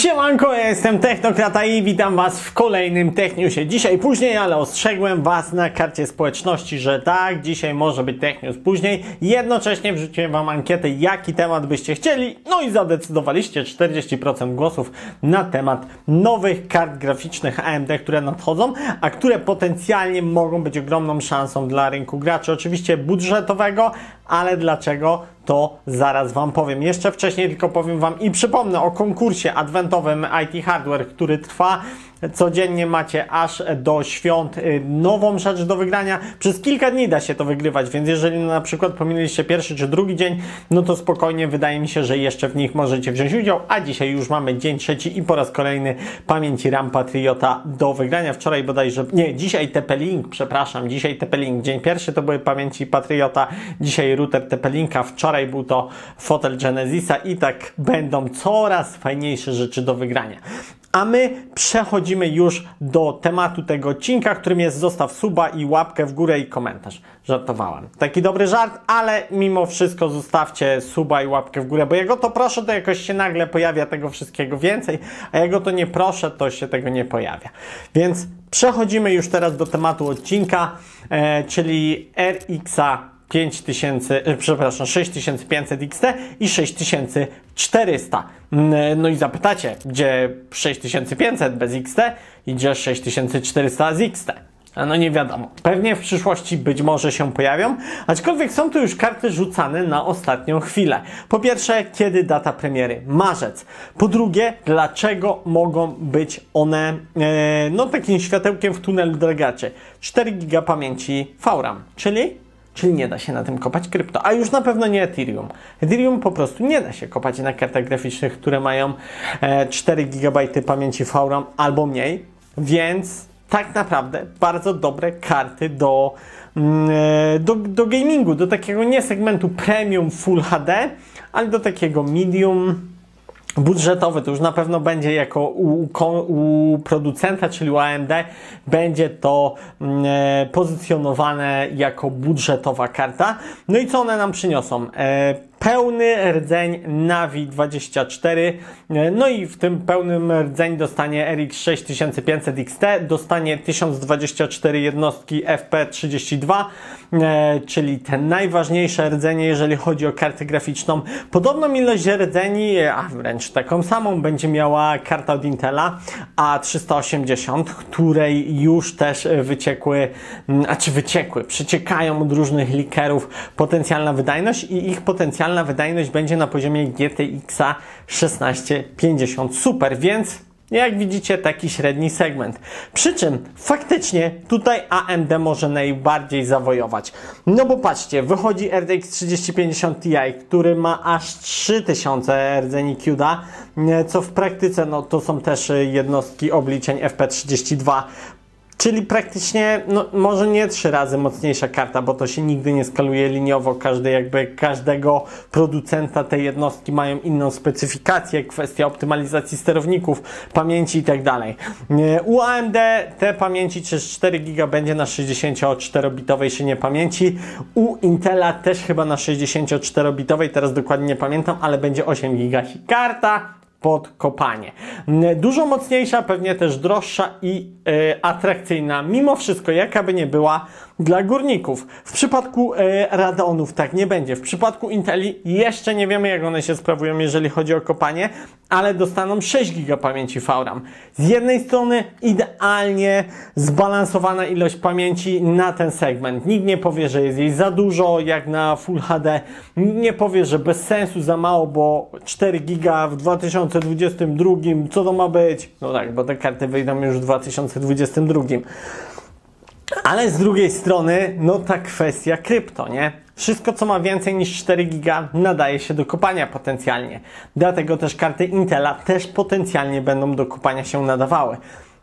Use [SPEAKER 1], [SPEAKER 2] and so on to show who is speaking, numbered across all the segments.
[SPEAKER 1] Siemanko, ja jestem Technokrata i witam Was w kolejnym Techniusie. Dzisiaj później, ale ostrzegłem Was na karcie społeczności, że tak, dzisiaj może być Technius później. Jednocześnie wrzuciłem Wam ankietę, jaki temat byście chcieli, no i zadecydowaliście 40% głosów na temat nowych kart graficznych AMD, które nadchodzą, a które potencjalnie mogą być ogromną szansą dla rynku graczy, oczywiście budżetowego, ale dlaczego? To zaraz Wam powiem. Jeszcze wcześniej tylko powiem Wam i przypomnę o konkursie adwentowym IT Hardware, który trwa Codziennie macie aż do świąt y, nową rzecz do wygrania. Przez kilka dni da się to wygrywać, więc jeżeli na przykład pominęliście pierwszy czy drugi dzień, no to spokojnie wydaje mi się, że jeszcze w nich możecie wziąć udział, a dzisiaj już mamy dzień trzeci i po raz kolejny pamięci RAM Patriota do wygrania. Wczoraj bodajże, nie, dzisiaj TP-Link, przepraszam, dzisiaj TP-Link. Dzień pierwszy to były pamięci Patriota, dzisiaj router TP-Linka, wczoraj był to fotel Genesisa i tak będą coraz fajniejsze rzeczy do wygrania. A my przechodzimy już do tematu tego odcinka, którym jest zostaw suba i łapkę w górę i komentarz. Żartowałem. Taki dobry żart, ale mimo wszystko zostawcie suba i łapkę w górę, bo jak o to proszę, to jakoś się nagle pojawia tego wszystkiego więcej, a jak o to nie proszę, to się tego nie pojawia. Więc przechodzimy już teraz do tematu odcinka, e, czyli RXA 5000, e, przepraszam, 6500 XT i 6400. Mm, no i zapytacie, gdzie 6500 bez XT i gdzie 6400 z XT? No nie wiadomo. Pewnie w przyszłości być może się pojawią, aczkolwiek są to już karty rzucane na ostatnią chwilę. Po pierwsze, kiedy data premiery? Marzec. Po drugie, dlaczego mogą być one e, no takim światełkiem w tunelu dla graczy? 4 GB pamięci VRAM, czyli Czyli nie da się na tym kopać krypto, a już na pewno nie Ethereum. Ethereum po prostu nie da się kopać na kartach graficznych, które mają 4 e, GB pamięci VRAM albo mniej, więc tak naprawdę bardzo dobre karty do, mm, e, do, do gamingu, do takiego nie segmentu premium Full HD, ale do takiego medium budżetowy, to już na pewno będzie jako u, u producenta, czyli u AMD, będzie to mm, e, pozycjonowane jako budżetowa karta. No i co one nam przyniosą? E, pełny rdzeń Navi 24. No i w tym pełnym rdzeń dostanie RX 6500 XT, dostanie 1024 jednostki FP32, e, czyli te najważniejsze rdzenie, jeżeli chodzi o kartę graficzną. Podobną ilość rdzeni, a wręcz taką samą będzie miała karta od Intela A380, której już też wyciekły, a czy wyciekły, przeciekają od różnych likerów potencjalna wydajność i ich potencjalna wydajność będzie na poziomie GTX 1650 Super, więc jak widzicie, taki średni segment. Przy czym faktycznie tutaj AMD może najbardziej zawojować. No bo patrzcie, wychodzi RTX 3050 Ti, który ma aż 3000 rdzeni CUDA, co w praktyce no, to są też jednostki obliczeń FP32 Czyli praktycznie, no, może nie trzy razy mocniejsza karta, bo to się nigdy nie skaluje liniowo. Każdy, jakby każdego producenta tej jednostki mają inną specyfikację, kwestia optymalizacji sterowników, pamięci i tak dalej. U AMD te pamięci czy 4 GB będzie na 64-bitowej szynie pamięci. U Intela też chyba na 64-bitowej, teraz dokładnie nie pamiętam, ale będzie 8 GB. Karta pod kopanie. Dużo mocniejsza, pewnie też droższa i e, atrakcyjna, mimo wszystko, jaka by nie była, dla górników. W przypadku e, Radeonów tak nie będzie. W przypadku Inteli jeszcze nie wiemy, jak one się sprawują, jeżeli chodzi o kopanie, ale dostaną 6 GB pamięci VRAM. Z jednej strony idealnie zbalansowana ilość pamięci na ten segment. Nikt nie powie, że jest jej za dużo, jak na Full HD. Nikt nie powie, że bez sensu za mało, bo 4 GB w 2022, co to ma być? No tak, bo te karty wyjdą już w 2022. Ale z drugiej strony, no ta kwestia krypto, nie? Wszystko, co ma więcej niż 4 giga, nadaje się do kopania potencjalnie. Dlatego też karty Intela też potencjalnie będą do kopania się nadawały.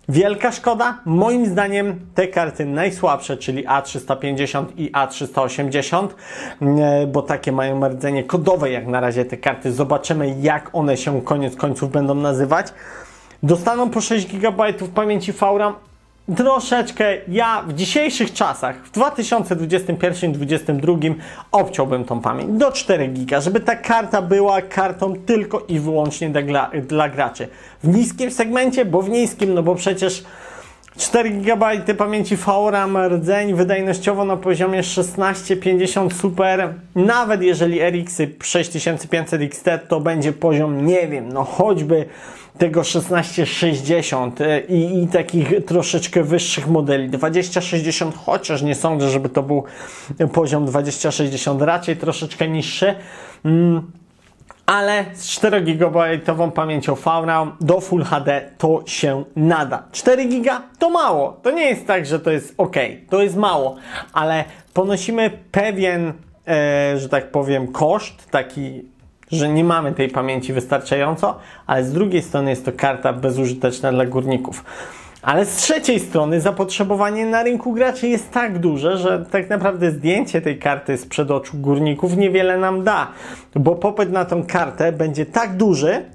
[SPEAKER 1] Wielka szkoda? Moim zdaniem te karty najsłabsze, czyli A350 i A380, e, bo takie mają rdzenie kodowe jak na razie te karty. Zobaczymy jak one się koniec końców będą nazywać. Dostaną po 6 GB pamięci VRAM, troszeczkę ja w dzisiejszych czasach, w 2021-2022 obciąłbym tą pamięć do 4 giga, żeby ta karta była kartą tylko i wyłącznie dla, dla graczy. W niskim segmencie, bo w niskim, no bo przecież 4 GB pamięci VRAM rdzeń wydajnościowo na poziomie 1650 Super. Nawet jeżeli RX 6500 XT to będzie poziom, nie wiem, no choćby tego 1660 e, i, i takich troszeczkę wyższych modeli. 2060 chociaż nie sądzę, żeby to był poziom 2060, raczej troszeczkę niższy. Mm ale z 4 GB pamięcią VRAM do Full HD to się nada. 4 GB to mało. To nie jest tak, że to jest ok, to jest mało, ale ponosimy pewien, e, że tak powiem, koszt, taki, że nie mamy tej pamięci wystarczająco, ale z drugiej strony jest to karta bezużyteczna dla górników. Ale z trzeciej strony zapotrzebowanie na rynku graczy jest tak duże, że tak naprawdę zdjęcie tej karty sprzed oczu górników niewiele nam da, bo popyt na tą kartę będzie tak duży,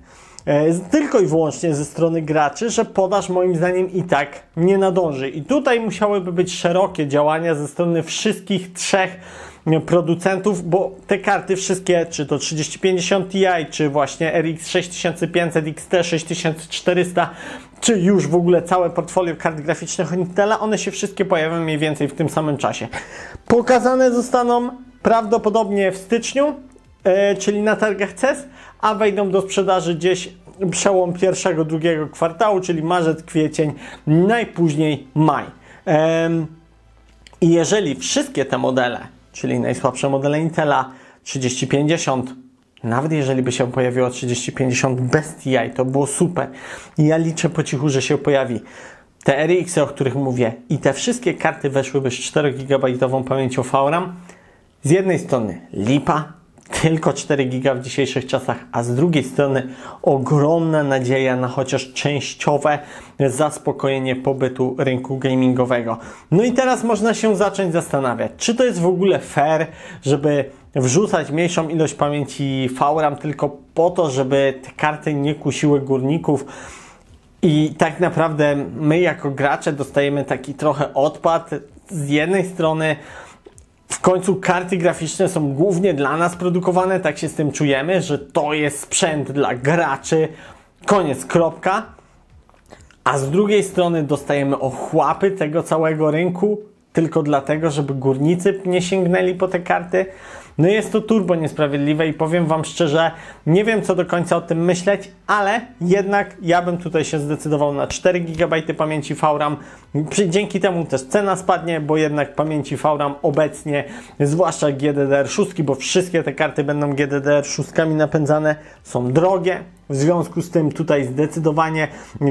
[SPEAKER 1] e, tylko i wyłącznie ze strony graczy, że podaż moim zdaniem i tak nie nadąży. I tutaj musiałyby być szerokie działania ze strony wszystkich trzech producentów, bo te karty wszystkie, czy to 3050 Ti, czy właśnie RX 6500, XT 6400, czy już w ogóle całe portfolio kart graficznych Intela, one się wszystkie pojawią mniej więcej w tym samym czasie. Pokazane zostaną prawdopodobnie w styczniu, e, czyli na targach CES, a wejdą do sprzedaży gdzieś przełom pierwszego, drugiego kwartału, czyli marzec, kwiecień, najpóźniej maj. I jeżeli wszystkie te modele czyli najsłabsze modele Intela 3050. Nawet jeżeli by się pojawiło 3050 bez TI, to było super. I ja liczę po cichu, że się pojawi. Te RX, o których mówię, i te wszystkie karty weszłyby z 4 GB pamięcią VRAM. Z jednej strony lipa, tylko 4 giga w dzisiejszych czasach, a z drugiej strony ogromna nadzieja na chociaż częściowe zaspokojenie pobytu rynku gamingowego. No i teraz można się zacząć zastanawiać, czy to jest w ogóle fair, żeby wrzucać mniejszą ilość pamięci VRAM tylko po to, żeby te karty nie kusiły górników. I tak naprawdę my jako gracze dostajemy taki trochę odpad. Z jednej strony w końcu karty graficzne są głównie dla nas produkowane, tak się z tym czujemy, że to jest sprzęt dla graczy. Koniec, kropka. A z drugiej strony dostajemy ochłapy tego całego rynku tylko dlatego, żeby górnicy nie sięgnęli po te karty. No jest to turbo niesprawiedliwe i powiem Wam szczerze, nie wiem co do końca o tym myśleć, ale jednak ja bym tutaj się zdecydował na 4 GB pamięci VRAM. Dzięki temu też cena spadnie, bo jednak pamięci VRAM obecnie, zwłaszcza GDDR6, bo wszystkie te karty będą GDDR6 napędzane, są drogie. W związku z tym tutaj zdecydowanie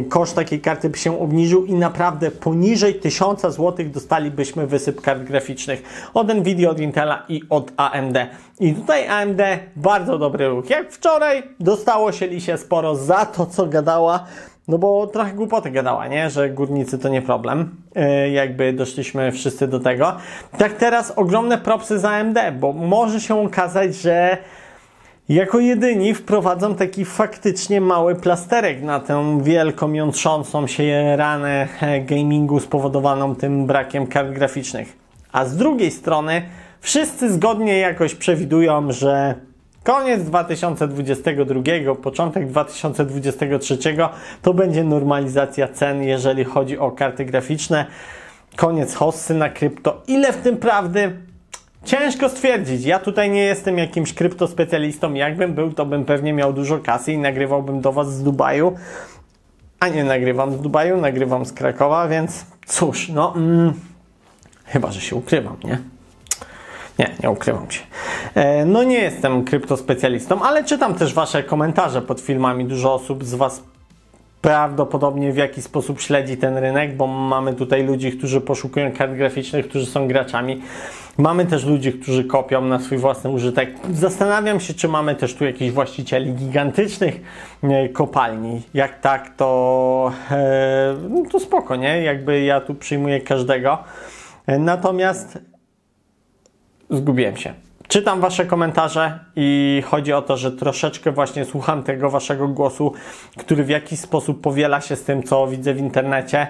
[SPEAKER 1] koszt takiej karty by się obniżył i naprawdę poniżej 1000 zł dostalibyśmy wysyp kart graficznych od Nvidia, od Intela i od AMD. I tutaj AMD bardzo dobry ruch. Jak wczoraj dostało się Lisie sporo za to, co gadała, no bo trochę głupoty gadała, nie? Że górnicy to nie problem. Yy, jakby doszliśmy wszyscy do tego. Tak teraz ogromne propsy za AMD, bo może się okazać, że jako jedyni wprowadzą taki faktycznie mały plasterek na tę wielką, jątrzącą się ranę e, gamingu spowodowaną tym brakiem kart graficznych. A z drugiej strony wszyscy zgodnie jakoś przewidują, że koniec 2022, początek 2023 to będzie normalizacja cen, jeżeli chodzi o karty graficzne. Koniec hossy na krypto. Ile w tym prawdy? Ciężko stwierdzić. Ja tutaj nie jestem jakimś kryptospecjalistą. Jakbym był, to bym pewnie miał dużo kasy i nagrywałbym do Was z Dubaju. A nie nagrywam z Dubaju, nagrywam z Krakowa, więc cóż, no. Mm, chyba, że się ukrywam, nie? Nie, nie ukrywam się. E, no nie jestem kryptospecjalistą, ale czytam też Wasze komentarze pod filmami. Dużo osób z Was prawdopodobnie w jaki sposób śledzi ten rynek, bo mamy tutaj ludzi, którzy poszukują kart graficznych, którzy są graczami. Mamy też ludzi, którzy kopią na swój własny użytek. Zastanawiam się, czy mamy też tu jakichś właścicieli gigantycznych e, kopalni. Jak tak, to, e, no to spoko, nie? Jakby ja tu przyjmuję każdego. Natomiast zgubiłem się. Czytam Wasze komentarze i chodzi o to, że troszeczkę właśnie słucham tego Waszego głosu, który w jakiś sposób powiela się z tym, co widzę w internecie.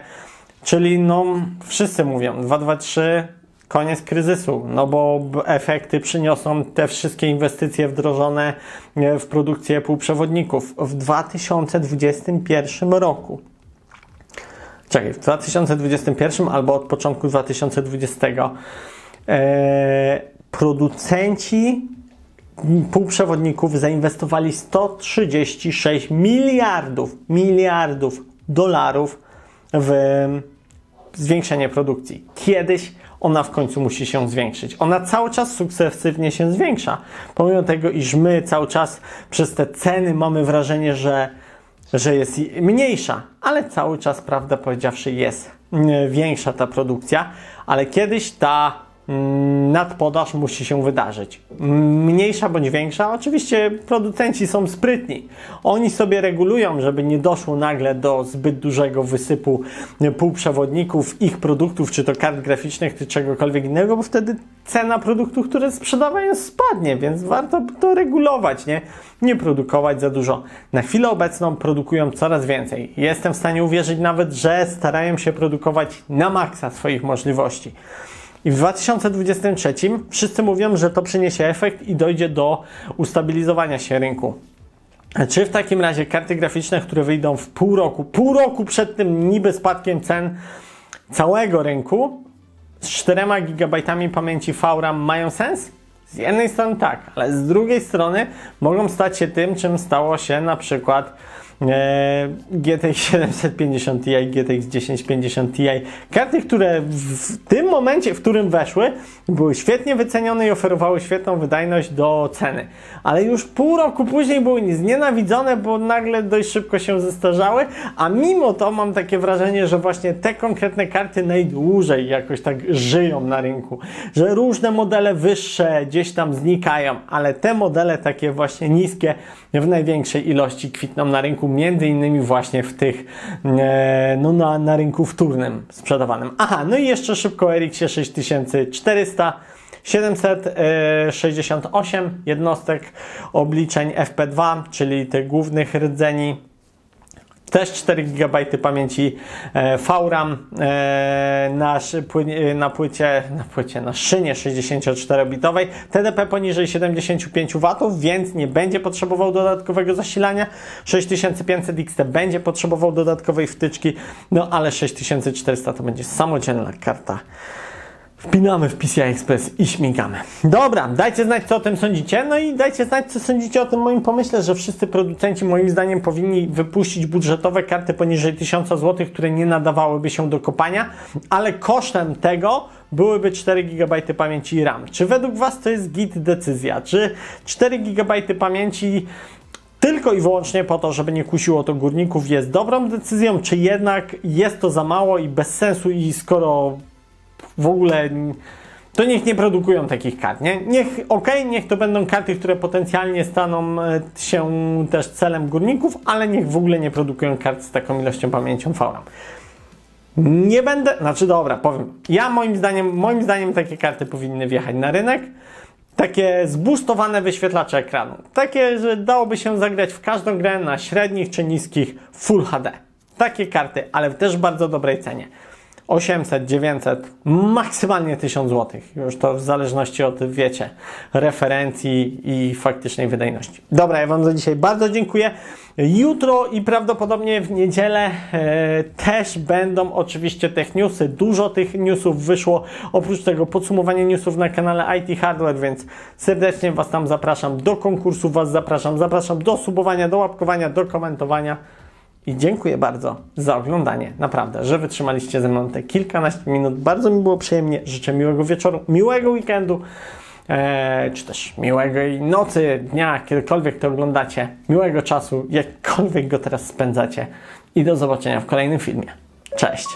[SPEAKER 1] Czyli no, wszyscy mówią 223 koniec kryzysu, no bo efekty przyniosą te wszystkie inwestycje wdrożone e, w produkcję półprzewodników w 2021 roku. Czekaj, w 2021 albo od początku 2020 e, producenci półprzewodników zainwestowali 136 miliardów, miliardów dolarów w zwiększenie produkcji. Kiedyś ona w końcu musi się zwiększyć. Ona cały czas sukcesywnie się zwiększa. Pomimo tego, iż my cały czas przez te ceny mamy wrażenie, że, że jest mniejsza, ale cały czas, prawda powiedziawszy, jest większa ta produkcja, ale kiedyś ta nadpodaż musi się wydarzyć. Mniejsza bądź większa, oczywiście producenci są sprytni. Oni sobie regulują, żeby nie doszło nagle do zbyt dużego wysypu półprzewodników, ich produktów, czy to kart graficznych, czy czegokolwiek innego, bo wtedy cena produktów, które sprzedawają, spadnie, więc warto to regulować, nie? Nie produkować za dużo. Na chwilę obecną produkują coraz więcej. Jestem w stanie uwierzyć nawet, że starają się produkować na maksa swoich możliwości. I w 2023 wszyscy mówią, że to przyniesie efekt i dojdzie do ustabilizowania się rynku. Czy w takim razie karty graficzne, które wyjdą w pół roku, pół roku przed tym niby spadkiem cen całego rynku, z 4 GB pamięci VRAM mają sens? Z jednej strony tak, ale z drugiej strony mogą stać się tym, czym stało się na przykład GTX 750 Ti, GTX 1050 Ti. Karty, które w tym momencie, w którym weszły, były świetnie wycenione i oferowały świetną wydajność do ceny. Ale już pół roku później były znienawidzone, bo nagle dość szybko się zestarzały, a mimo to mam takie wrażenie, że właśnie te konkretne karty najdłużej jakoś tak żyją na rynku. Że różne modele wyższe gdzieś tam znikają, ale te modele takie właśnie niskie w największej ilości kwitną na rynku między innymi właśnie w tych, e, no na, na rynku wtórnym sprzedawanym. Aha, no i jeszcze szybko RX 6400 768 jednostek obliczeń FP2, czyli tych głównych rdzeni też 4 GB pamięci e, VRAM e, na, na, płycie, na płycie, na szynie 64-bitowej, TDP poniżej 75 W, więc nie będzie potrzebował dodatkowego zasilania. 6500 XT będzie potrzebował dodatkowej wtyczki, no ale 6400 to będzie samodzielna karta Wpinamy w PCI Express i śmigamy. Dobra, dajcie znać, co o tym sądzicie. No i dajcie znać, co sądzicie o tym moim pomyśle, że wszyscy producenci, moim zdaniem, powinni wypuścić budżetowe karty poniżej 1000 zł, które nie nadawałyby się do kopania, ale kosztem tego byłyby 4 GB pamięci RAM. Czy według Was to jest git decyzja? Czy 4 GB pamięci tylko i wyłącznie po to, żeby nie kusiło to górników, jest dobrą decyzją, czy jednak jest to za mało i bez sensu i skoro w ogóle to niech nie produkują takich kart, nie? Niech, okay, niech to będą karty, które potencjalnie staną e, się też celem górników, ale niech w ogóle nie produkują kart z taką ilością pamięcią VRAM. Nie będę, znaczy dobra, powiem. Ja moim zdaniem, moim zdaniem takie karty powinny wjechać na rynek. Takie zbustowane wyświetlacze ekranu. Takie, że dałoby się zagrać w każdą grę na średnich czy niskich Full HD. Takie karty, ale też w bardzo dobrej cenie. 800, 900, maksymalnie 1000 zł. Już to w zależności od, wiecie, referencji i faktycznej wydajności. Dobra, ja Wam za dzisiaj bardzo dziękuję. Jutro i prawdopodobnie w niedzielę e, też będą oczywiście tech newsy. Dużo tych newsów wyszło. Oprócz tego podsumowanie newsów na kanale IT Hardware, więc serdecznie Was tam zapraszam do konkursu, Was zapraszam, zapraszam do subowania, do łapkowania, do komentowania. I dziękuję bardzo za oglądanie. Naprawdę, że wytrzymaliście ze mną te kilkanaście minut. Bardzo mi było przyjemnie. Życzę miłego wieczoru, miłego weekendu, e, czy też miłego nocy, dnia, kiedykolwiek to oglądacie. Miłego czasu, jakkolwiek go teraz spędzacie. I do zobaczenia w kolejnym filmie. Cześć!